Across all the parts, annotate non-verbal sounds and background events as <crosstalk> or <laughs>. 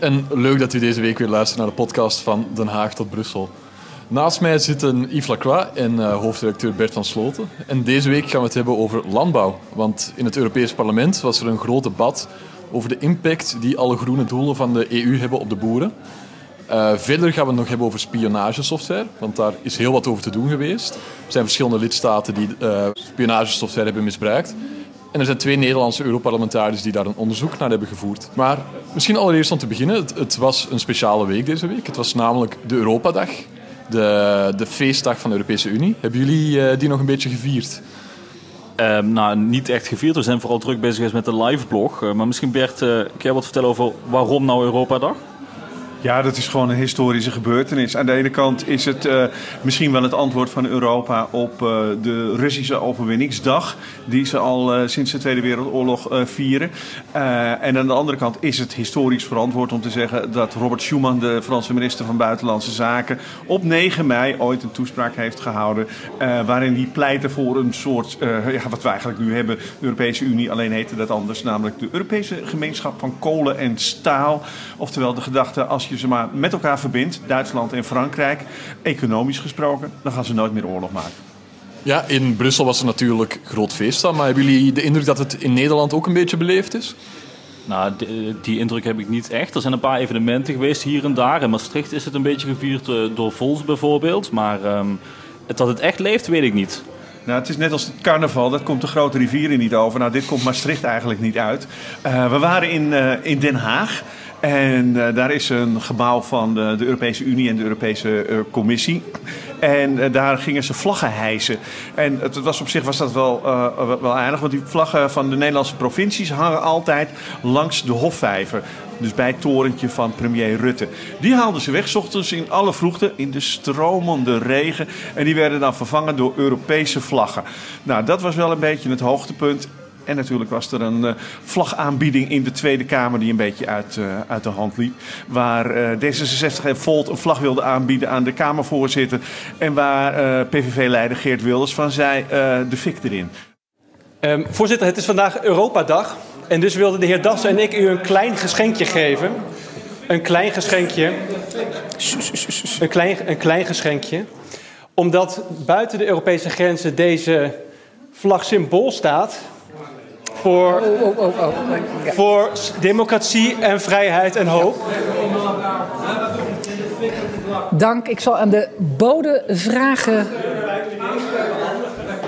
en leuk dat u deze week weer luistert naar de podcast van Den Haag tot Brussel. Naast mij zitten Yves Lacroix en uh, hoofdredacteur Bert van Sloten. En deze week gaan we het hebben over landbouw. Want in het Europees Parlement was er een groot debat over de impact die alle groene doelen van de EU hebben op de boeren. Uh, verder gaan we het nog hebben over spionagesoftware, want daar is heel wat over te doen geweest. Er zijn verschillende lidstaten die uh, spionagesoftware hebben misbruikt. En er zijn twee Nederlandse Europarlementariërs die daar een onderzoek naar hebben gevoerd. Maar misschien allereerst om te beginnen, het, het was een speciale week deze week. Het was namelijk de Europadag, de, de feestdag van de Europese Unie. Hebben jullie uh, die nog een beetje gevierd? Uh, nou, niet echt gevierd. We zijn vooral druk bezig met de liveblog. Uh, maar misschien Bert, uh, kun jij wat vertellen over waarom nou Europadag? Ja, dat is gewoon een historische gebeurtenis. Aan de ene kant is het uh, misschien wel het antwoord van Europa op uh, de Russische overwinningsdag, die ze al uh, sinds de Tweede Wereldoorlog vieren. en aan de andere kant is het historisch verantwoord om te zeggen dat Robert Schuman, de Franse minister van Buitenlandse Zaken, op 9 mei ooit een toespraak heeft gehouden waarin hij pleitte voor een soort, ja, wat we eigenlijk nu hebben, de Europese Unie, alleen heette dat anders, namelijk de Europese gemeenschap van kolen en staal. Oftewel de gedachte, als je ze maar met elkaar verbindt, Duitsland en Frankrijk, economisch gesproken, dan gaan ze nooit meer oorlog maken. Ja, in Brussel was er natuurlijk groot feest aan, maar hebben jullie de indruk dat het in Nederland ook een beetje beleefd is? Nou, die, die indruk heb ik niet echt. Er zijn een paar evenementen geweest hier en daar. In Maastricht is het een beetje gevierd door Vols bijvoorbeeld. Maar um, dat het echt leeft, weet ik niet. Nou, het is net als het carnaval, dat komt de grote rivieren niet over. Nou, dit komt Maastricht eigenlijk niet uit. Uh, we waren in, uh, in Den Haag. En uh, daar is een gebouw van de, de, Europese Unie en de Europese uh, Commissie. En uh, daar gingen ze vlaggen hijsen. En het was op zich was dat wel, wel aardig, want die vlaggen van de Nederlandse provincies hangen altijd langs de Hofvijver. Dus bij het torentje van premier Rutte. Die haalden ze weg, s ochtends in alle vroegte, in de stromende regen. En die werden dan vervangen door Europese vlaggen. Nou, dat was wel een beetje het hoogtepunt. En natuurlijk was er een uh, vlagaanbieding in de Tweede Kamer die een beetje uit, uh, uit de hand liep. Waar uh, D66 en Volt een vlag wilde aanbieden aan de Kamervoorzitter. En waar PVV-leider Geert Wilders van zei de fik erin. Um, voorzitter, het is vandaag Europadag. En dus wilden de heer Das en ik u een klein geschenkje geven. Een klein geschenkje. Een klein, een klein geschenkje. Omdat buiten de Europese grenzen deze vlag symbool staat voor, oh, oh, oh, oh. Ja. voor democratie en vrijheid en hoop. Dank. Ik zal aan de bode vragen.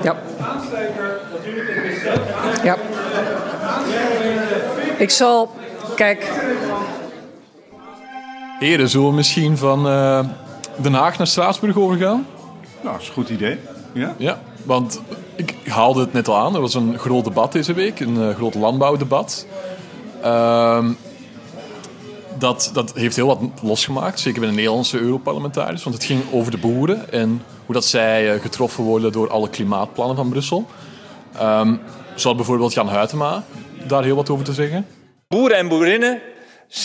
Ja. Ja. Ik zal. Kijk. Heren, zullen we misschien van uh, Den Haag naar Straatsburg overgaan? Nou, dat is een goed idee. Ja. Ja, want ik haalde het net al aan. Er was een groot debat deze week, een uh, groot landbouwdebat. Uh, dat, dat heeft heel wat losgemaakt, zeker bij de Nederlandse Europarlementariërs. Want het ging over de boeren en hoe dat zij uh, getroffen worden door alle klimaatplannen van Brussel. Um, bijvoorbeeld Jan Huytema daar heel wat over te zeggen. Boeren en boerinnen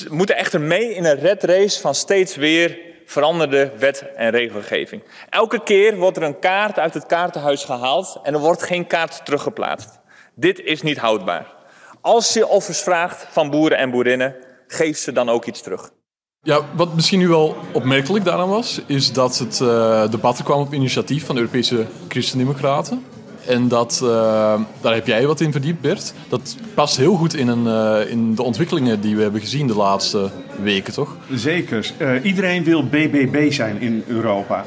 moeten echter mee in een red race van steeds weer veranderde wet en regelgeving. Elke keer wordt er een kaart uit het kaartenhuis gehaald en er wordt geen kaart teruggeplaatst. Dit is niet houdbaar. Als je offers vraagt van boeren en boerinnen, geef ze dan ook iets terug. Ja, wat misschien nu wel opmerkelijk daaraan was, is dat het uh, debat kwam op initiatief van de Europese Christendemocraten. En dat, uh, daar heb jij wat in verdiept, Bert. Dat past heel goed in, een, uh, in de ontwikkelingen die we hebben gezien de laatste weken, toch? Zeker. Uh, iedereen wil BBB zijn in Europa.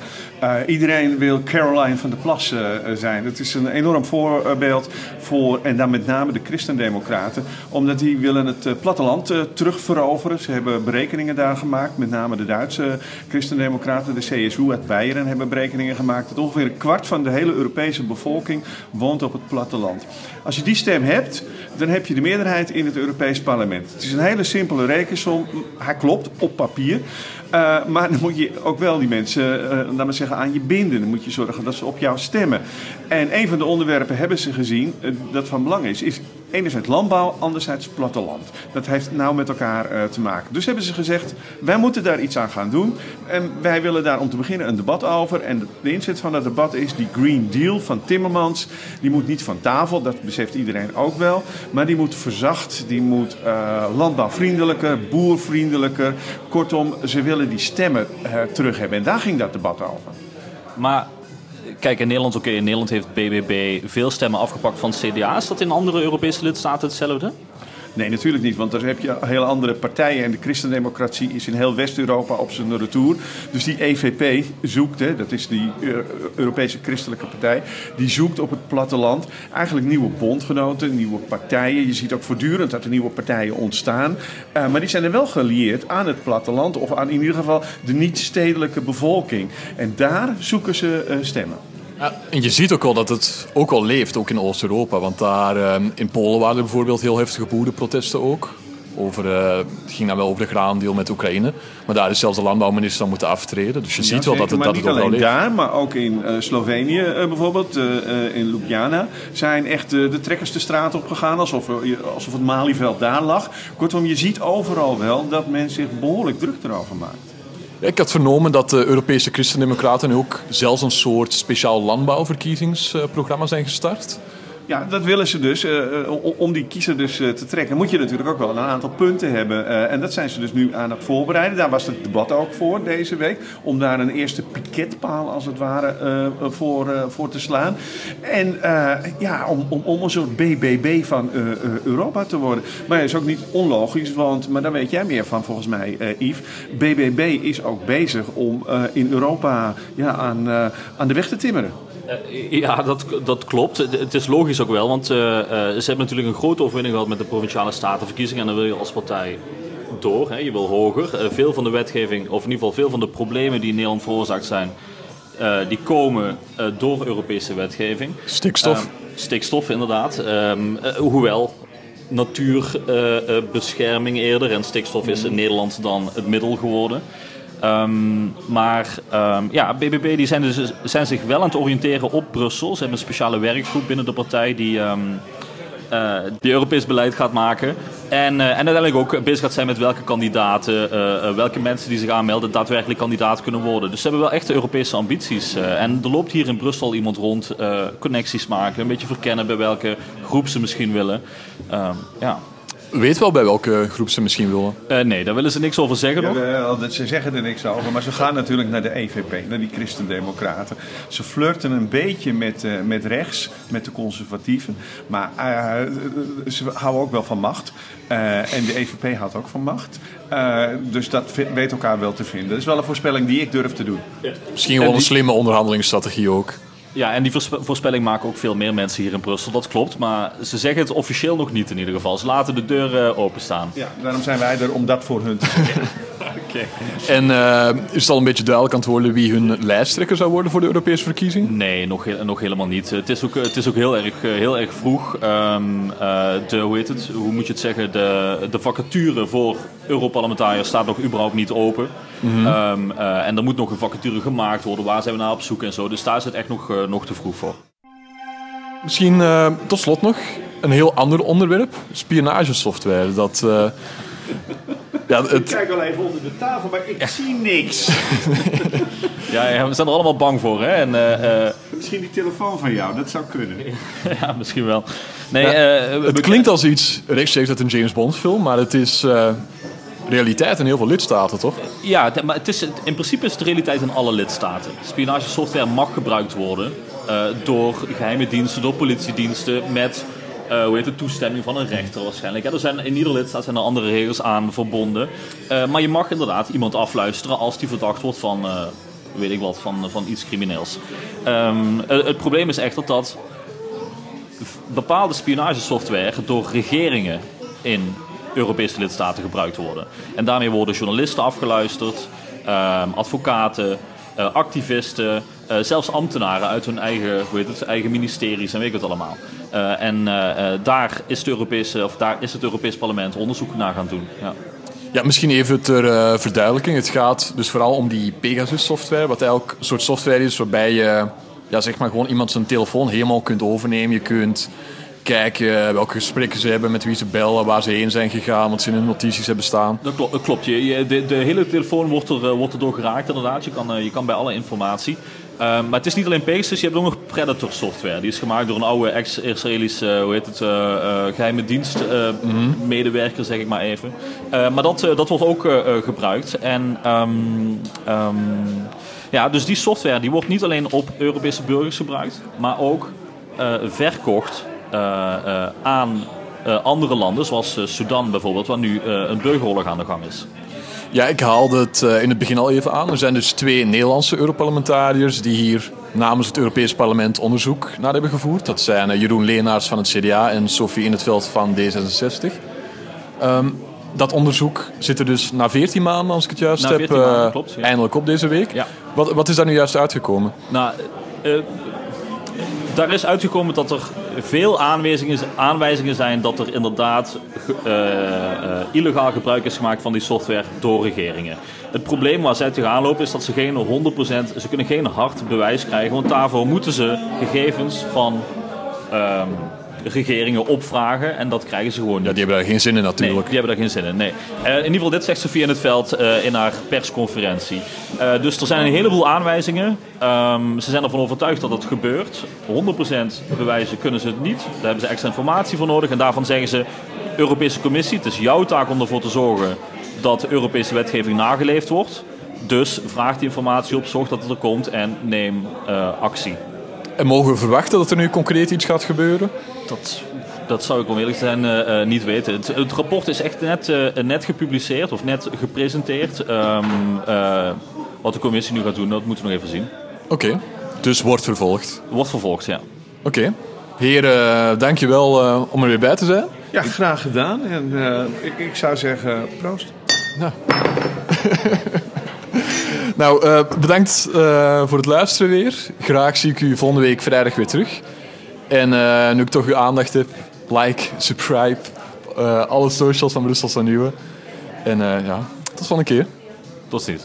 iedereen wil Caroline van der Plas zijn. Dat is een enorm voorbeeld voor, en dan met name de Christendemocraten. Omdat die willen het platteland terugveroveren. Ze hebben berekeningen daar gemaakt. Met name de Duitse Christendemocraten, de CSU uit Beieren, hebben berekeningen gemaakt. Dat ongeveer een kwart van de hele Europese bevolking woont op het platteland. Als je die stem hebt, dan heb je de meerderheid in het Europees Parlement. Het is een hele simpele rekensom. Hij klopt op papier. Uh, maar dan moet je ook wel die mensen, uh, laat zeggen, aan je binden. Dan moet je zorgen dat ze op jou stemmen. En een van de onderwerpen hebben ze gezien uh, dat van belang is, is enerzijds landbouw, anderzijds platteland. Dat heeft nauw met elkaar te maken. Dus hebben ze gezegd, wij moeten daar iets aan gaan doen. En wij willen daar om te beginnen een debat over. En de inzet van dat debat is die Green Deal van Timmermans. Die moet niet van tafel, dat beseft iedereen ook wel. Maar die moet verzacht, die moet landbouwvriendelijker, boervriendelijker. Kortom, ze willen die stemmen uh, terug hebben. En daar ging dat debat over. Maar kijk, in Nederland, in Nederland heeft BBB veel stemmen afgepakt van CDA. Is dat in andere Europese lidstaten hetzelfde? Nee, natuurlijk niet, want daar heb je hele andere partijen. En de christendemocratie is in heel West-Europa op zijn retour. Dus die EVP zoekt, hè, dat is die Europese Christelijke Partij, die zoekt op het platteland eigenlijk nieuwe bondgenoten, nieuwe partijen. Je ziet ook voortdurend dat er nieuwe partijen ontstaan. Uh, maar die zijn er wel gelieerd aan het platteland, of aan in ieder geval de niet-stedelijke bevolking. En daar zoeken ze uh, stemmen. Ja, en je ziet ook wel dat het ook al leeft, ook in Oost-Europa. Want daar uh, in Polen waren er bijvoorbeeld heel heftige boerenprotesten ook. Over, uh, het ging dan wel over de graandeel met Oekraïne. Maar daar is zelfs de landbouwminister dan moeten aftreden. Dus je ja, ziet wel zeker, dat het, dat het ook wel alleen leeft. daar, maar ook in uh, Slovenië uh, bijvoorbeeld, uh, in Ljubljana, zijn echt de trekkers de straat op gegaan alsof, alsof het Malieveld daar lag. Kortom, je ziet overal wel dat men zich behoorlijk druk erover maakt. Ik had vernomen dat de Europese Christendemocraten ook zelfs een soort speciaal landbouwverkiezingsprogramma zijn gestart. Ja, dat willen ze dus. Uh, om die kiezer dus uh, te trekken, moet je natuurlijk ook wel een aantal punten hebben. En dat zijn ze dus nu aan het voorbereiden. Daar was het debat ook voor deze week. Om daar een eerste piketpaal, als het ware, voor, voor te slaan. En ja, om, om, om een soort BBB van Europa te worden. Maar dat is ook niet onlogisch, want, maar daar weet jij meer van volgens mij, Yves. BBB is ook bezig om in Europa ja, aan, aan de weg te timmeren. Ja, dat, dat klopt. Het is logisch ook wel, want uh, uh, ze hebben natuurlijk een grote overwinning gehad met de provinciale statenverkiezingen. En dan wil je als partij door, hè, je wil hoger. Uh, veel van de wetgeving, of in ieder geval veel van de problemen die in Nederland veroorzaakt zijn, die komen door Europese wetgeving. Stikstof. stikstof, inderdaad. Um, hoewel natuurbescherming eerder en stikstof is in Nederland dan het middel geworden. Um, maar um, ja, BBB die zijn, dus, zijn zich wel aan het oriënteren op Brussel. Ze hebben een speciale werkgroep binnen de partij die, um, uh, Europees beleid gaat maken. En, uh, en uiteindelijk ook bezig gaat zijn met welke kandidaten, uh, welke mensen die zich aanmelden, daadwerkelijk kandidaat kunnen worden. Dus ze hebben wel echt Europese ambities. en er loopt hier in Brussel iemand rond, connecties maken, een beetje verkennen bij welke groep ze misschien willen. ja. Weet wel bij welke groep ze misschien willen? Uh, nee, daar willen ze niks over zeggen nog. Ja, ze zeggen er niks over, maar ze gaan natuurlijk naar de EVP, naar die Christendemocraten. Ze flirten een beetje met, uh, met rechts, met de conservatieven. Maar uh, ze houden ook wel van macht. en de EVP houdt ook van macht. dus dat weet elkaar wel te vinden. Dat is wel een voorspelling die ik durf te doen. Ja. Misschien wel die... een slimme onderhandelingsstrategie ook. Ja, en die voorspelling maken ook veel meer mensen hier in Brussel. Dat klopt, maar ze zeggen het officieel nog niet in ieder geval. Ze laten de deuren openstaan. Ja, daarom zijn wij er om dat voor hun te zeggen. <laughs> okay. En uh, is het al een beetje duidelijk aan het worden wie hun lijsttrekker zou worden voor de Europese verkiezing? Nee, nog, nog helemaal niet. Het is ook, het is ook heel, erg, heel erg vroeg. Um, uh, de, hoe heet het? Hoe moet je het zeggen? De, de vacature voor Europarlementariërs staat nog überhaupt niet open. Mm -hmm. um, uh, en er moet nog een vacature gemaakt worden. Waar zijn we naar op zoek en zo. Dus daar is het echt nog, nog te vroeg voor. Misschien tot slot nog een heel ander onderwerp: spionagesoftware. Dat, ja, het... Ik kijk al even onder de tafel, maar ik ja. zie niks. <laughs> ja, ja, we zijn er allemaal bang voor. Hè? En, uh, misschien die telefoon van jou, dat zou kunnen. <laughs> ja, misschien wel. Nee, het klinkt als iets rechtstreeks uit een James Bond film, maar het is realiteit in heel veel lidstaten, toch? Ja, maar het is, in principe is het realiteit in alle lidstaten. Spionagesoftware mag gebruikt worden uh, door geheime diensten, door politiediensten met uh, hoe heet het, toestemming van een rechter waarschijnlijk. Er zijn, in ieder lidstaat zijn er andere regels aan verbonden. Uh, maar je mag inderdaad iemand afluisteren als die verdacht wordt van, weet ik wat, van, van iets crimineels. Um, het probleem is echter dat bepaalde spionagesoftware door regeringen in Europese lidstaten gebruikt worden. En daarmee worden journalisten afgeluisterd, uh, advocaten, activisten, Eh, zelfs ambtenaren uit hun eigen, hoe heet het, eigen ministeries en weet ik het allemaal. Eh, en eh, daar, is de Europese, of daar is het Europees Parlement onderzoek naar gaan doen. Ja. Ja, misschien even ter eh, verduidelijking. Het gaat dus vooral om die Pegasus-software, wat een soort software is waarbij je ja, zeg maar gewoon iemand zijn telefoon helemaal kunt overnemen. Je kunt kijken welke gesprekken ze hebben, met wie ze bellen, waar ze heen zijn gegaan, wat ze in hun notities hebben staan. Dat klopt. Dat klopt. Je, je- de, de hele telefoon wordt er, eh, wordt er door geraakt, inderdaad. Je kan, eh, je kan bij alle informatie. Eh, maar het is niet alleen Pegasus, je hebt ook nog Predator software. Die is gemaakt door een oude ex-Israëlische, hoe heet het, eh, eh, geheime dienst eh, medewerker, zeg ik maar even. Eh, maar dat, eh, dat wordt ook eh, eh, gebruikt. En ehm, ehm, ja, dus die software die wordt niet alleen op Europese burgers gebruikt, maar ook eh, verkocht eh, eh, aan eh, andere landen, zoals eh, Sudan bijvoorbeeld, waar nu eh, een burgeroorlog aan de gang is. Ja, ik haalde het eh, in het begin al even aan. Er zijn dus twee Nederlandse Europarlementariërs die hier namens het Europees Parlement onderzoek naar hebben gevoerd. Dat zijn eh, Jeroen Leenaars van het CDA en Sophie in het veld van D66. Ehm, dat onderzoek zit er dus na 14 maanden, als ik het juist Na heb, 14 maanden, eh, klopt, ja. eindelijk op deze week. Ja. Wat, wat is daar nu juist uitgekomen? Nou, eh, daar is uitgekomen dat er veel aanwijzingen, aanwijzingen zijn dat er inderdaad eh, eh, illegaal gebruik is gemaakt van die software door regeringen. Het probleem waar zij tegenaan lopen is dat ze geen 100%, ze kunnen geen hard bewijs krijgen, want daarvoor moeten ze gegevens van ehm, regeringen opvragen en dat krijgen ze gewoon niet. Ja, die hebben daar geen zin in Nee, natuurlijk. die hebben daar geen zin in. Nee. Eh, in ieder geval, dit zegt Sofie in het veld eh, in haar persconferentie. Eh, dus er zijn een heleboel aanwijzingen. Ehm, ze zijn ervan overtuigd dat het gebeurt. 100% bewijzen kunnen ze het niet. Daar hebben ze extra informatie voor nodig. En daarvan zeggen ze: Europese Commissie, het is jouw taak om ervoor te zorgen dat de Europese wetgeving nageleefd wordt. Dus vraag die informatie op, zorg dat het er komt en neem actie. En mogen we verwachten dat er nu concreet iets gaat gebeuren? Dat, dat zou ik om eerlijk te zijn eh, eh, niet weten. Het, het rapport is echt net, eh, net gepubliceerd of net gepresenteerd. Ehm, eh, wat de commissie nu gaat doen, dat moeten we nog even zien. Oké, dus wordt vervolgd. Wordt vervolgd, ja. Oké. Heren, dankjewel uh, om er weer bij te zijn. Ja, graag gedaan. En uh, ik, ik, zou zeggen, proost. Nou, <laughs> nou uh, bedankt uh, voor het luisteren weer. Graag zie ik u volgende week vrijdag weer terug. En uh, nu ik toch uw aandacht heb, like, subscribe, alle socials van Brusselse Nieuwe. En ja, tot volgende keer. Tot ziens.